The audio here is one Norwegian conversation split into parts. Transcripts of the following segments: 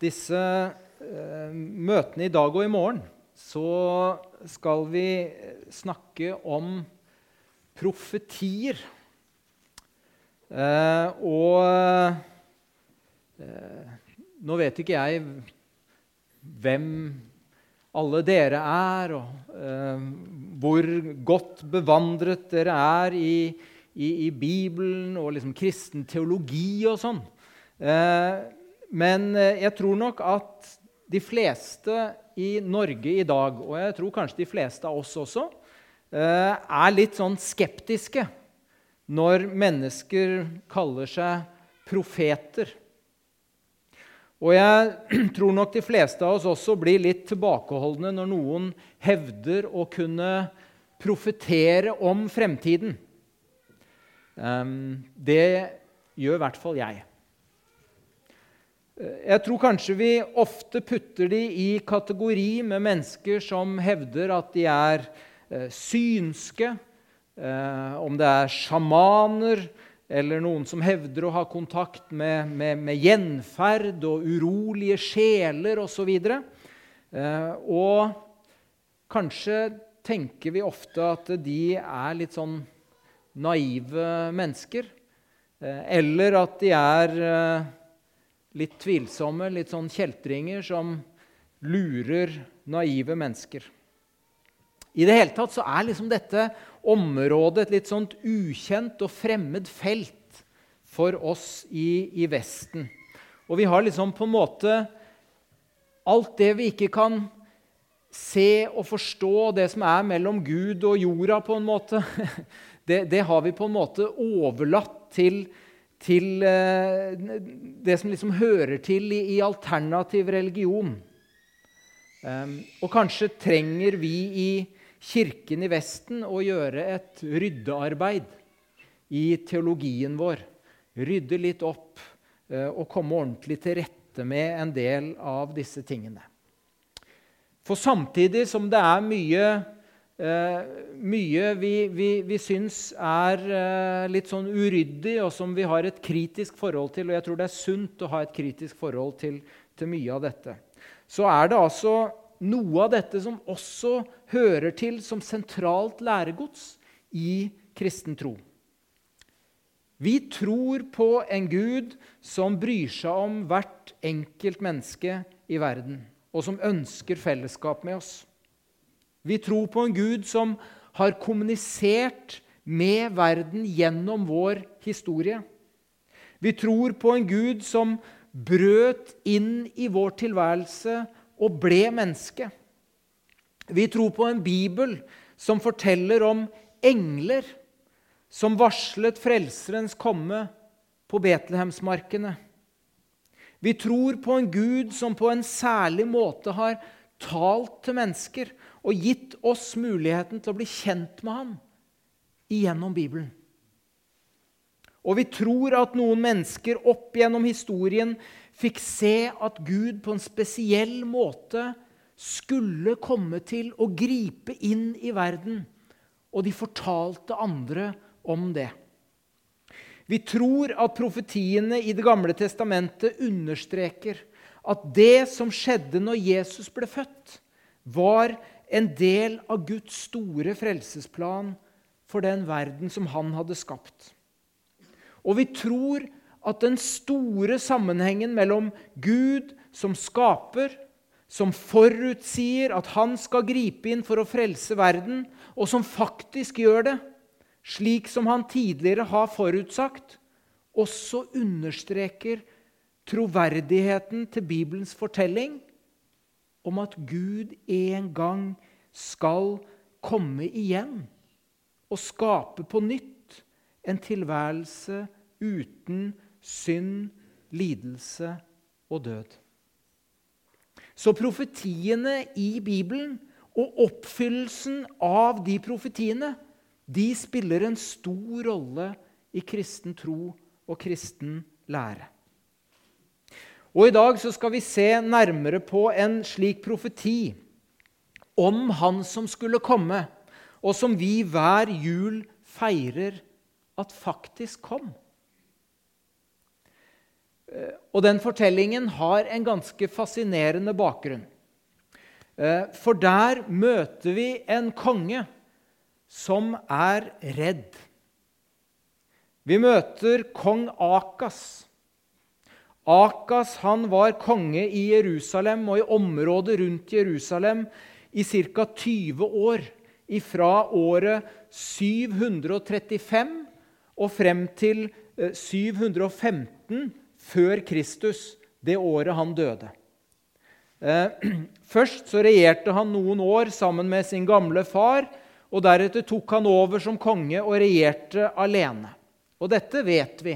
disse eh, møtene i dag og i morgen så skal vi snakke om profetier. Eh, og eh, nå vet ikke jeg hvem alle dere er, og eh, hvor godt bevandret dere er i, i, i Bibelen og liksom kristen teologi og sånn. Eh, men eh, jeg tror nok at de fleste i Norge i dag, og jeg tror kanskje de fleste av oss også, eh, er litt sånn skeptiske når mennesker kaller seg profeter. Og jeg tror nok de fleste av oss også blir litt tilbakeholdne når noen hevder å kunne profetere om fremtiden. Det gjør i hvert fall jeg. Jeg tror kanskje vi ofte putter de i kategori med mennesker som hevder at de er eh, synske, eh, om det er sjamaner eller noen som hevder å ha kontakt med, med, med gjenferd og urolige sjeler osv. Og, eh, og kanskje tenker vi ofte at de er litt sånn naive mennesker. Eller at de er litt tvilsomme, litt sånn kjeltringer som lurer naive mennesker. I det hele tatt så er liksom dette området et litt sånt ukjent og fremmed felt for oss i, i Vesten. Og vi har liksom på en måte alt det vi ikke kan se og forstå, det som er mellom Gud og jorda, på en måte, det, det har vi på en måte overlatt til til eh, det som liksom hører til i, i alternativ religion. Um, og kanskje trenger vi i Kirken i Vesten å gjøre et ryddearbeid i teologien vår. Rydde litt opp uh, og komme ordentlig til rette med en del av disse tingene. For samtidig som det er mye mye vi, vi, vi syns er eh, litt sånn uryddig, og som vi har et kritisk forhold til. Og jeg tror det er sunt å ha et kritisk forhold til, til mye av dette. Så er det altså noe av dette som også hører til som sentralt læregods i kristen tro. Vi tror på en Gud som bryr seg om hvert enkelt menneske i verden, og som ønsker fellesskap med oss. Vi tror på en Gud som har kommunisert med verden gjennom vår historie. Vi tror på en Gud som brøt inn i vår tilværelse og ble menneske. Vi tror på en bibel som forteller om engler som varslet Frelserens komme på Betlehemsmarkene. Vi tror på en Gud som på en særlig måte har talt til mennesker og gitt oss muligheten til å bli kjent med ham igjennom Bibelen. Og vi tror at noen mennesker opp gjennom historien fikk se at Gud på en spesiell måte skulle komme til å gripe inn i verden, og de fortalte andre om det. Vi tror at profetiene i Det gamle testamentet understreker at det som skjedde når Jesus ble født, var en del av Guds store frelsesplan for den verden som han hadde skapt. Og vi tror at den store sammenhengen mellom Gud som skaper, som forutsier at han skal gripe inn for å frelse verden, og som faktisk gjør det, slik som han tidligere har forutsagt, også understreker troverdigheten til Bibelens fortelling om at Gud en gang skal komme igjen og skape på nytt en tilværelse uten synd, lidelse og død. Så profetiene i Bibelen og oppfyllelsen av de profetiene de spiller en stor rolle i kristen tro og kristen lære. Og I dag skal vi se nærmere på en slik profeti om Han som skulle komme, og som vi hver jul feirer at faktisk kom. Eh, og den fortellingen har en ganske fascinerende bakgrunn. Eh, for der møter vi en konge som er redd. Vi møter kong Akas. Akas han var konge i Jerusalem og i området rundt Jerusalem i ca. 20 år. Fra året 735 og frem til 715 eh, før Kristus, det året han døde. Eh, først så regjerte han noen år sammen med sin gamle far. og Deretter tok han over som konge og regjerte alene. Og dette vet vi.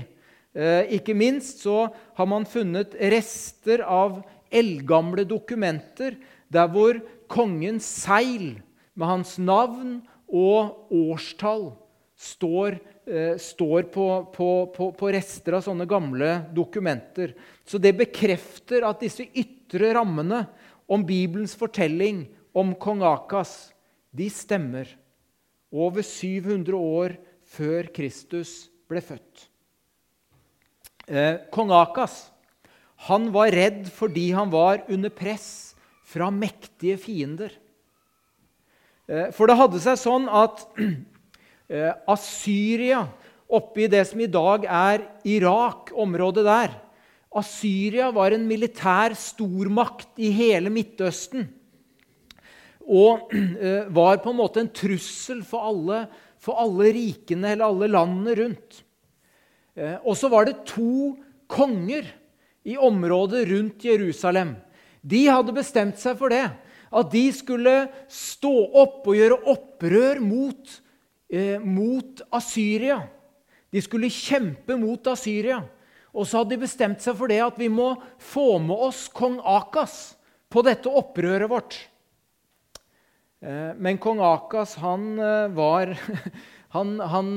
Eh, ikke minst så har man funnet rester av eldgamle dokumenter der hvor kongens seil med hans navn og årstall står, eh, står på, på, på, på, rester av sånne gamle dokumenter. Så det bekrefter at disse ytre rammene om Bibelens fortelling om kong Akas, de stemmer. Over 700 år før Kristus ble født. Eh, kong Akas han var redd fordi han var under press fra mektige fiender. Eh, for det hadde seg sånn at Assyria, Asyria, oppe i det som i dag er Irak, området der Asyria var en militær stormakt i hele Midtøsten. Og eh, var på en måte en trussel for alle, for alle rikene eller alle landene rundt. Eh, og så var det to konger i området rundt Jerusalem. De hadde bestemt seg for det. At de skulle stå opp og gjøre opprør mot, eh, mot Asyria. De skulle kjempe mot Asyria. Og så hadde de bestemt seg for det at vi må få med oss kong Akas på dette opprøret vårt. Eh, men kong Akas, han eh, var Han, han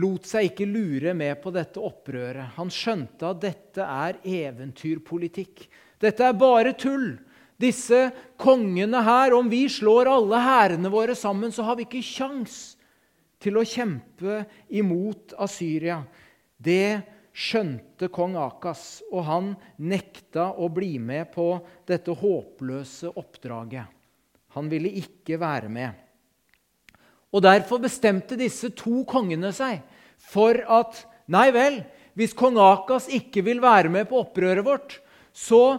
lot seg ikke lure med på dette opprøret. Han skjønte at dette er eventyrpolitikk. Dette er bare tull. Disse kongene her, om vi slår alle hærene våre sammen, så har vi ikke kjangs til å kjempe imot Asyria. Det skjønte kong Akas, og han nekta å bli med på dette håpløse oppdraget. Han ville ikke være med. Og Derfor bestemte disse to kongene seg for at Nei vel, hvis kong Akas ikke vil være med på opprøret vårt, så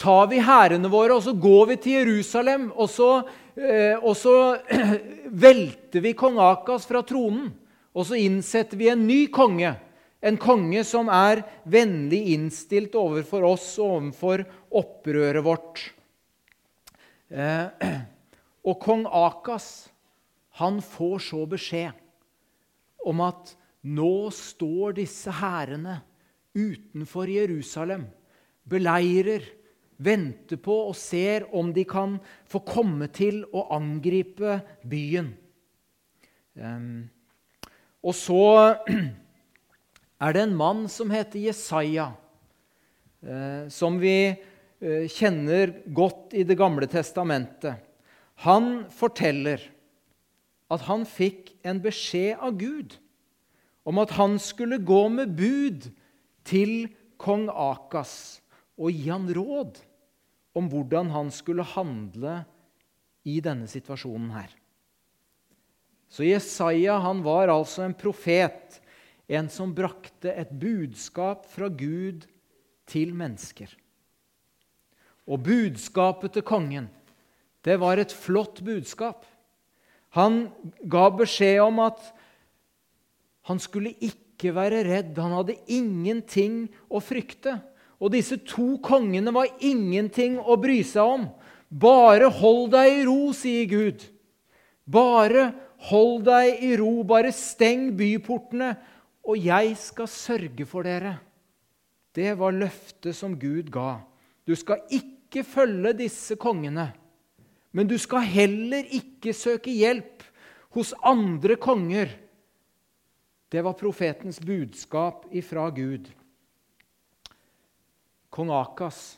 tar vi hærene våre og så går vi til Jerusalem, og så, eh, og så velter vi kong Akas fra tronen. Og så innsetter vi en ny konge, en konge som er vennlig innstilt overfor oss og overfor opprøret vårt. Eh, og kong Akas han får så beskjed om at nå står disse hærene utenfor Jerusalem, beleirer, venter på og ser om de kan få komme til å angripe byen. Og så er det en mann som heter Jesaja, uh, som vi uh, kjenner godt i Det gamle testamentet. Han forteller at han fikk en beskjed av Gud om at han skulle gå med bud til kong Akas og gi han råd om hvordan han skulle handle i denne situasjonen her. Så Jesaja han var altså en profet, en som brakte et budskap fra Gud til mennesker. Og budskapet til kongen, det var et flott budskap. Han ga beskjed om at han skulle ikke være redd. Han hadde ingenting å frykte. Og disse to kongene var ingenting å bry seg om. Bare hold deg i ro, sier Gud. Bare hold deg i ro. Bare steng byportene, og jeg skal sørge for dere. Det var løftet som Gud ga. Du skal ikke følge disse kongene. Men du skal heller ikke søke hjelp hos andre konger. Det var profetens budskap ifra Gud. Kong Akas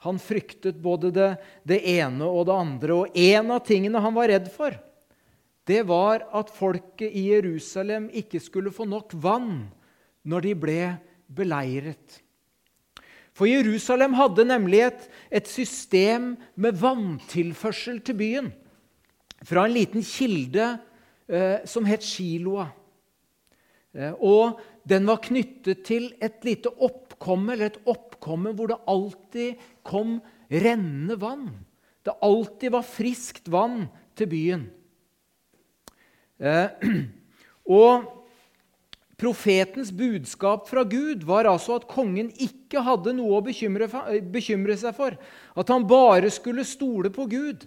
han fryktet både det, det, ene og det andre. Og en av tingene han var redd for, det var at folket i Jerusalem ikke skulle få nok vann når de ble beleiret. For Jerusalem hadde nemlig et, et system med vanntilførsel til byen fra en liten kilde eh, som het Shiloa. Eh, og den var knyttet til et lite oppkomme, eller et oppkomme hvor det alltid kom rennende vann. Det alltid var friskt vann til byen. Eh, og Profetens budskap fra Gud var altså at kongen ikke hadde noe å bekymre, bekymre, seg for. At han bare skulle stole på Gud.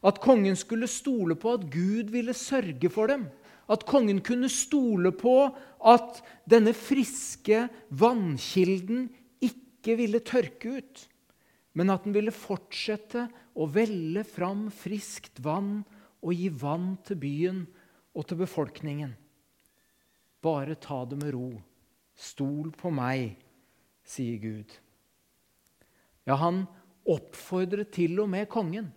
At kongen skulle stole på at Gud ville sørge for dem. At kongen kunne stole på at denne friske vannkilden ikke ville tørke ut, men at den ville fortsette å velle fram friskt vann og gi vann til byen og til befolkningen. Bare ta det med ro. Stol på meg, sier Gud. Ja, han oppfordret til og med kongen.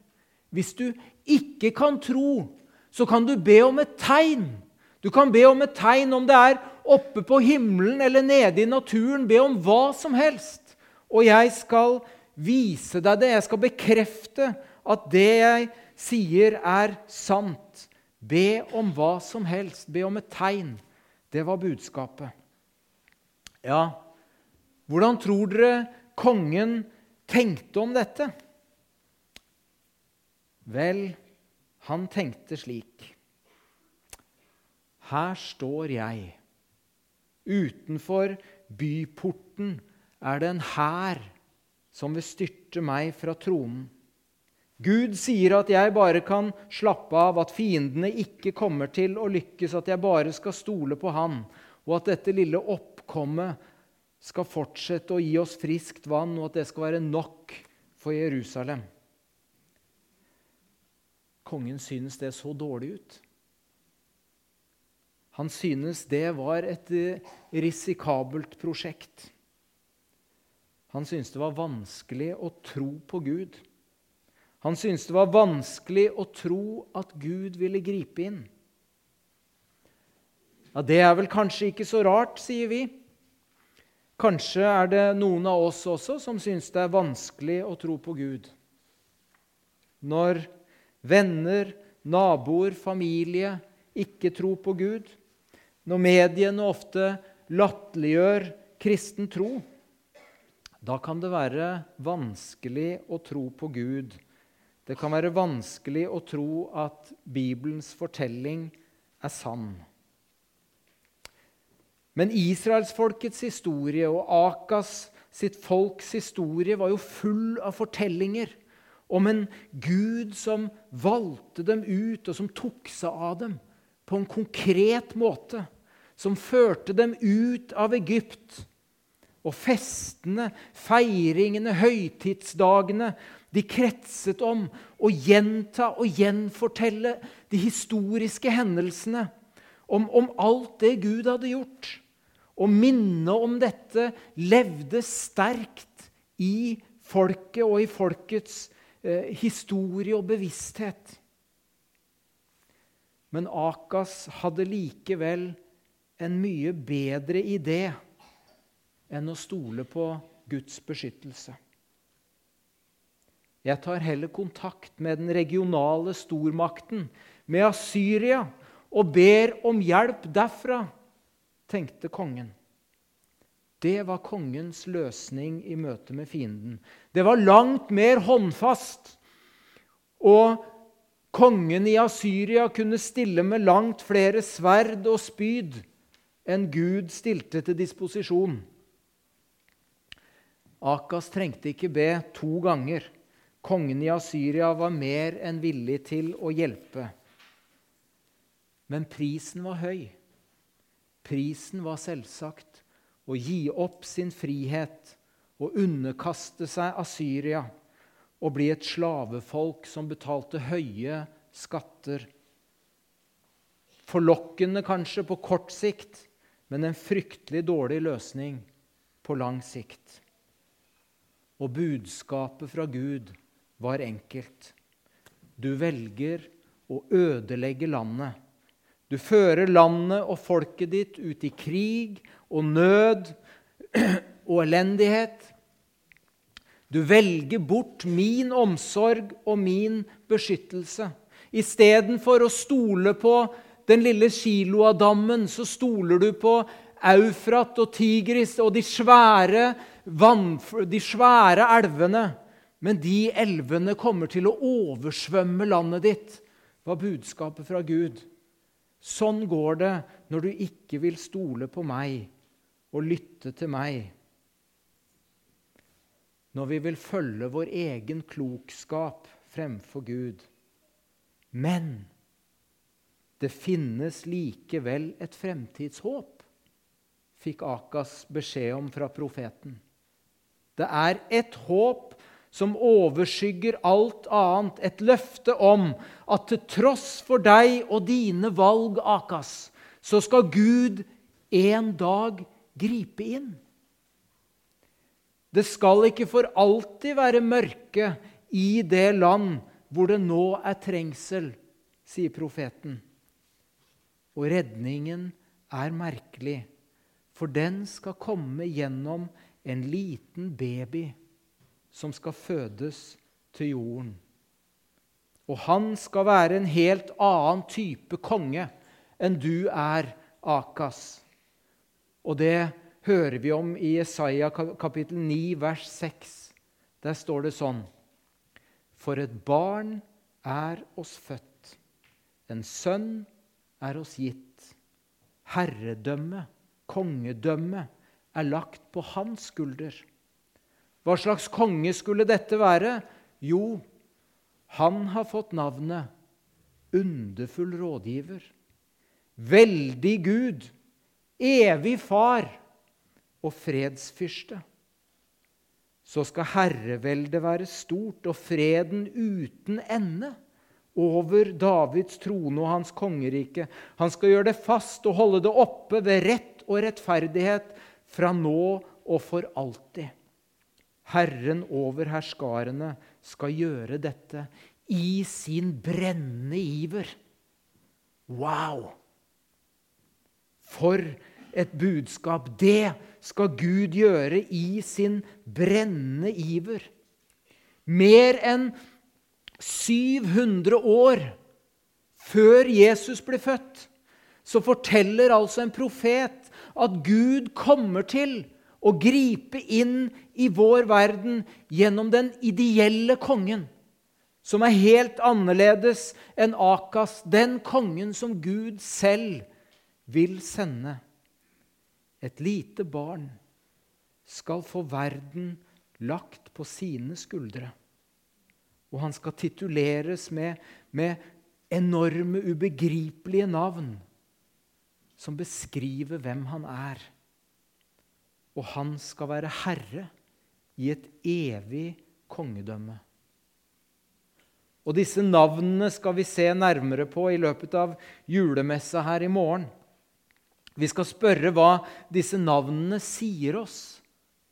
Hvis du ikke kan tro, så kan du be om et tegn. Du kan be om et tegn om det er oppe på himmelen eller nede i naturen. Be om hva som helst. Og jeg skal vise deg det. Jeg skal bekrefte at det jeg sier, er sant. Be om hva som helst. Be om et tegn. Det var budskapet. Ja, hvordan tror dere kongen tenkte om dette? Vel, han tenkte slik. Her står jeg. Utenfor byporten er det en hær som vil styrte meg fra tronen. Gud sier at jeg bare kan slappe av, at fiendene ikke kommer til å lykkes, at jeg bare skal stole på Han, og at dette lille oppkommet skal fortsette å gi oss friskt vann, og at det skal være nok for Jerusalem. Kongen synes det så dårlig ut. Han synes det var et risikabelt prosjekt. Han syntes det var vanskelig å tro på Gud. Han syntes det var vanskelig å tro at Gud ville gripe inn. Ja, Det er vel kanskje ikke så rart, sier vi. Kanskje er det noen av oss også som syns det er vanskelig å tro på Gud. Når venner, naboer, familie ikke tror på Gud. Når mediene ofte latterliggjør kristen tro. Da kan det være vanskelig å tro på Gud det kan være vanskelig å tro at Bibelens fortelling er sann. Men israelsfolkets historie og Akas sitt folks historie var jo full av fortellinger om en Gud som valgte dem ut, og som tok seg av dem på en konkret måte. Som førte dem ut av Egypt. Og festene, feiringene, høytidsdagene de kretset om å gjenta og gjenfortelle de historiske hendelsene. Om, om alt det Gud hadde gjort. Og minnet om dette levde sterkt i folket og i folkets eh, historie og bevissthet. Men Akas hadde likevel en mye bedre idé enn å stole på Guds beskyttelse. Jeg tar heller kontakt med den regionale stormakten, med Asyria, og ber om hjelp derfra, tenkte kongen. Det var kongens løsning i møte med fienden. Det var langt mer håndfast. Og kongen i Asyria kunne stille med langt flere sverd og spyd enn Gud stilte til disposisjon. Akas trengte ikke be to ganger. Kongen i Asyria var mer enn villig til å hjelpe. Men prisen var høy. Prisen var selvsagt å gi opp sin frihet og underkaste seg Asyria og bli et slavefolk som betalte høye skatter. Forlokkende kanskje på kort sikt, men en fryktelig dårlig løsning på lang sikt. Og budskapet fra Gud var enkelt. Du velger å ødelegge landet. Du fører landet og folket ditt ut i krig og nød, og elendighet. Du velger bort min omsorg og min beskyttelse. Istedenfor å stole på den lille Shiloah-dammen, så stoler du på Eufrat og Tigris og de svære, de svære elvene. Men de elvene kommer til å oversvømme landet ditt, var budskapet fra Gud. Sånn går det når du ikke vil stole på meg og lytte til meg. Når vi vil følge vår egen klokskap fremfor Gud. Men det finnes likevel et fremtidshåp, fikk Akas beskjed om fra profeten. Det er et håp som overskygger alt annet, et løfte om at til tross for deg og dine valg, Akas, så skal Gud en dag gripe inn. Det skal ikke for alltid være mørke i det land hvor det nå er trengsel, sier profeten. Og redningen er merkelig, for den skal komme gjennom en liten baby som skal fødes til jorden. Og han skal være en helt annen type konge enn du er, Akas. Og det hører vi om i Jesaja kapittel 9, vers 6. Der står det sånn For et barn er oss født, en sønn er oss gitt. Herredømme, kongedømme, er lagt på hans skulder. Hva slags konge skulle dette være? Jo, han har fått navnet Underfull rådgiver, Veldig Gud, Evig Far og Fredsfyrste. Så skal herreveldet være stort og freden uten ende over Davids trone og hans kongerike. Han skal gjøre det fast og holde det oppe ved rett og rettferdighet fra nå og for alltid. Herren over herskarene skal gjøre dette i sin brennende iver. Wow! For et budskap! Det skal Gud gjøre i sin brennende iver. Mer enn 700 år før Jesus ble født, så forteller altså en profet at Gud kommer til å gripe inn i vår verden gjennom den ideelle kongen, som er helt annerledes enn Akas, den kongen som Gud selv vil sende. Et lite barn skal få verden lagt på sine skuldre. Og han skal tituleres med, med enorme, ubegripelige navn som beskriver hvem han er. Og han skal være herre i et evig kongedømme. Og disse navnene skal vi se nærmere på i løpet av julemessa her i morgen. Vi skal spørre hva disse navnene sier oss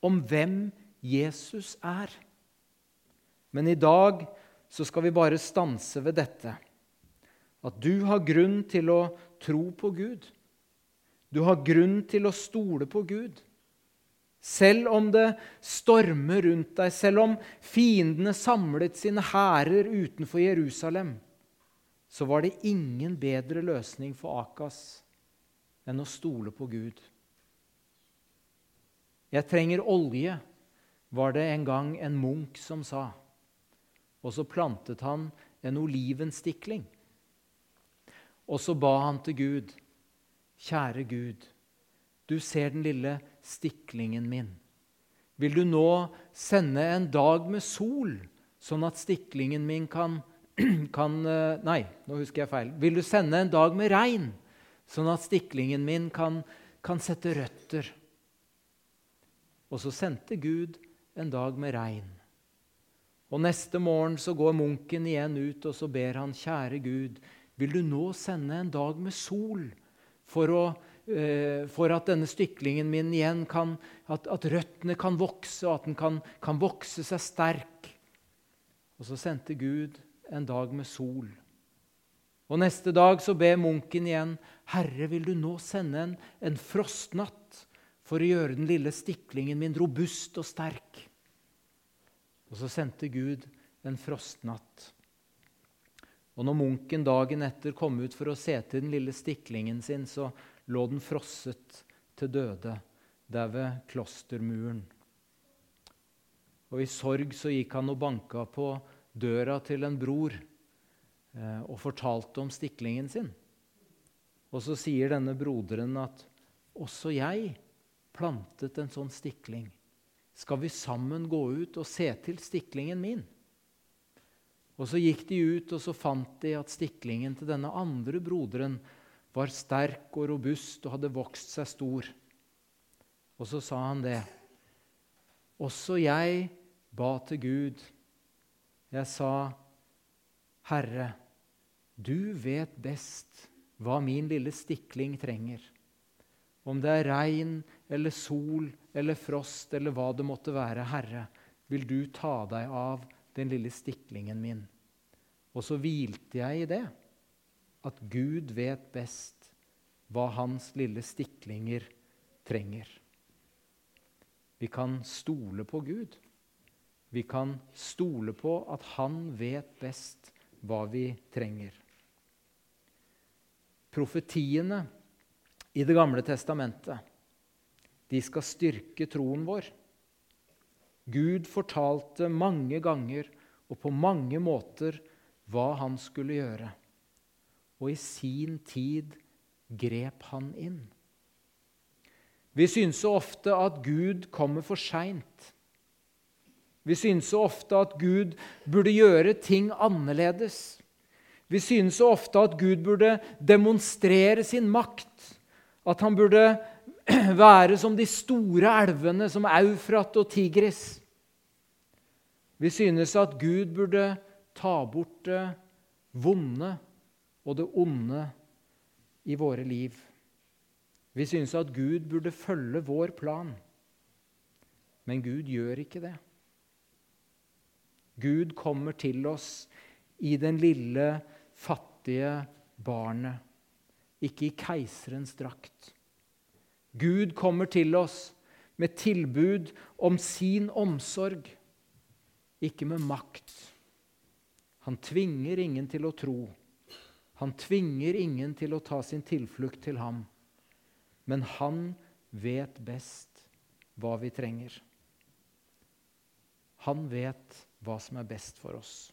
om hvem Jesus er. Men i dag så skal vi bare stanse ved dette. At du har grunn til å tro på Gud. Du har grunn til å stole på Gud. Selv om det stormer rundt deg, selv om fiendene samlet sine hærer utenfor Jerusalem, så var det ingen bedre løsning for Akas enn å stole på Gud. Jeg trenger olje, var det en gang en munk som sa. Og så plantet han en olivenstikling. Og så ba han til Gud, kjære Gud, du ser den lille stiklingen min. Vil du nå sende en dag med sol, sånn at stiklingen min kan, kan eh, Nei, nå husker jeg feil. Vil du sende en dag med regn, sånn at stiklingen min kan, kan sette røtter? Og så sendte Gud en dag med regn. Og Neste morgen så går munken igjen ut og så ber han, kjære Gud, vil du nå sende en dag med sol for, å, eh, for at denne styklingen min igjen kan at, at, røttene kan vokse, og at den kan, kan vokse seg sterk? Og så sendte Gud en dag med sol. Og Neste dag så ber munken igjen, Herre, vil du nå sende en, en frostnatt for å gjøre den lille stiklingen min robust og sterk. Og så sendte Gud en frostnatt. Og når munken dagen etter kom ut for å se til den lille stiklingen sin, så lå den frosset til døde der ved klostermuren. Og i sorg så gikk han og banka på døra til en bror og fortalte om stiklingen sin. Og så sier denne broderen at også jeg plantet en sånn stikling. Skal vi sammen gå ut og se til stiklingen min? Og så gikk de ut, og så fant de at stiklingen til denne andre broderen var sterk og robust og hadde vokst seg stor. Og så sa han det. Også jeg ba til Gud. Jeg sa, Herre, du vet best hva min lille stikling trenger. Om det er regn eller sol eller frost eller hva det måtte være, Herre, vil du ta deg av den lille stiklingen min. Og så hvilte jeg i det, at Gud vet best hva hans lille stiklinger trenger. Vi kan stole på Gud. Vi kan stole på at han vet best hva vi trenger. Profetiene i Det gamle testamentet de skal styrke troen vår. Gud fortalte mange ganger og på mange måter hva han skulle gjøre. Og i sin tid grep han inn. Vi syns så ofte at Gud kommer for seint. Vi syns så ofte at Gud burde gjøre ting annerledes. Vi synes så ofte at Gud burde demonstrere sin makt. At han burde være som de store elvene, som Eufrat og Tigris. Vi synes at Gud burde ta bort det vonde og det onde i våre liv. Vi synes at Gud burde følge vår plan. Men Gud gjør ikke det. Gud kommer til oss i den lille fattige barnet, ikke i keiserens drakt. Gud kommer til oss med tilbud om sin omsorg, ikke med makt. Han tvinger ingen til å tro. Han tvinger ingen til å ta sin tilflukt til ham. Men han vet best hva vi trenger. Han vet hva som er best for oss.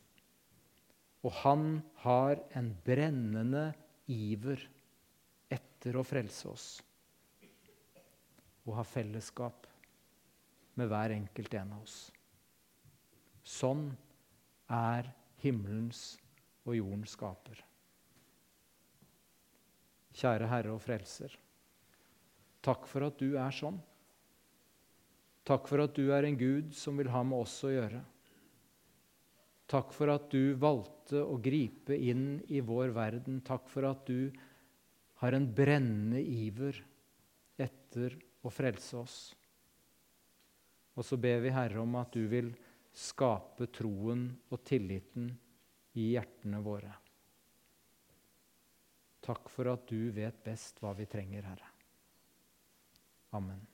Og han har en brennende iver etter å frelse oss og ha fellesskap med hver enkelt en av oss. Sånn er himmelens og jordens skaper. Kjære Herre og Frelser. Takk for at du er sånn. Takk for at du er en Gud som vil ha med oss å gjøre. Takk for at du valgte å gripe inn i vår verden. Takk for at du har en brennende iver etter å frelse oss. Og så ber vi, Herre, om at du vil skape troen og tilliten i hjertene våre. Takk for at du vet best hva vi trenger, Herre. Amen.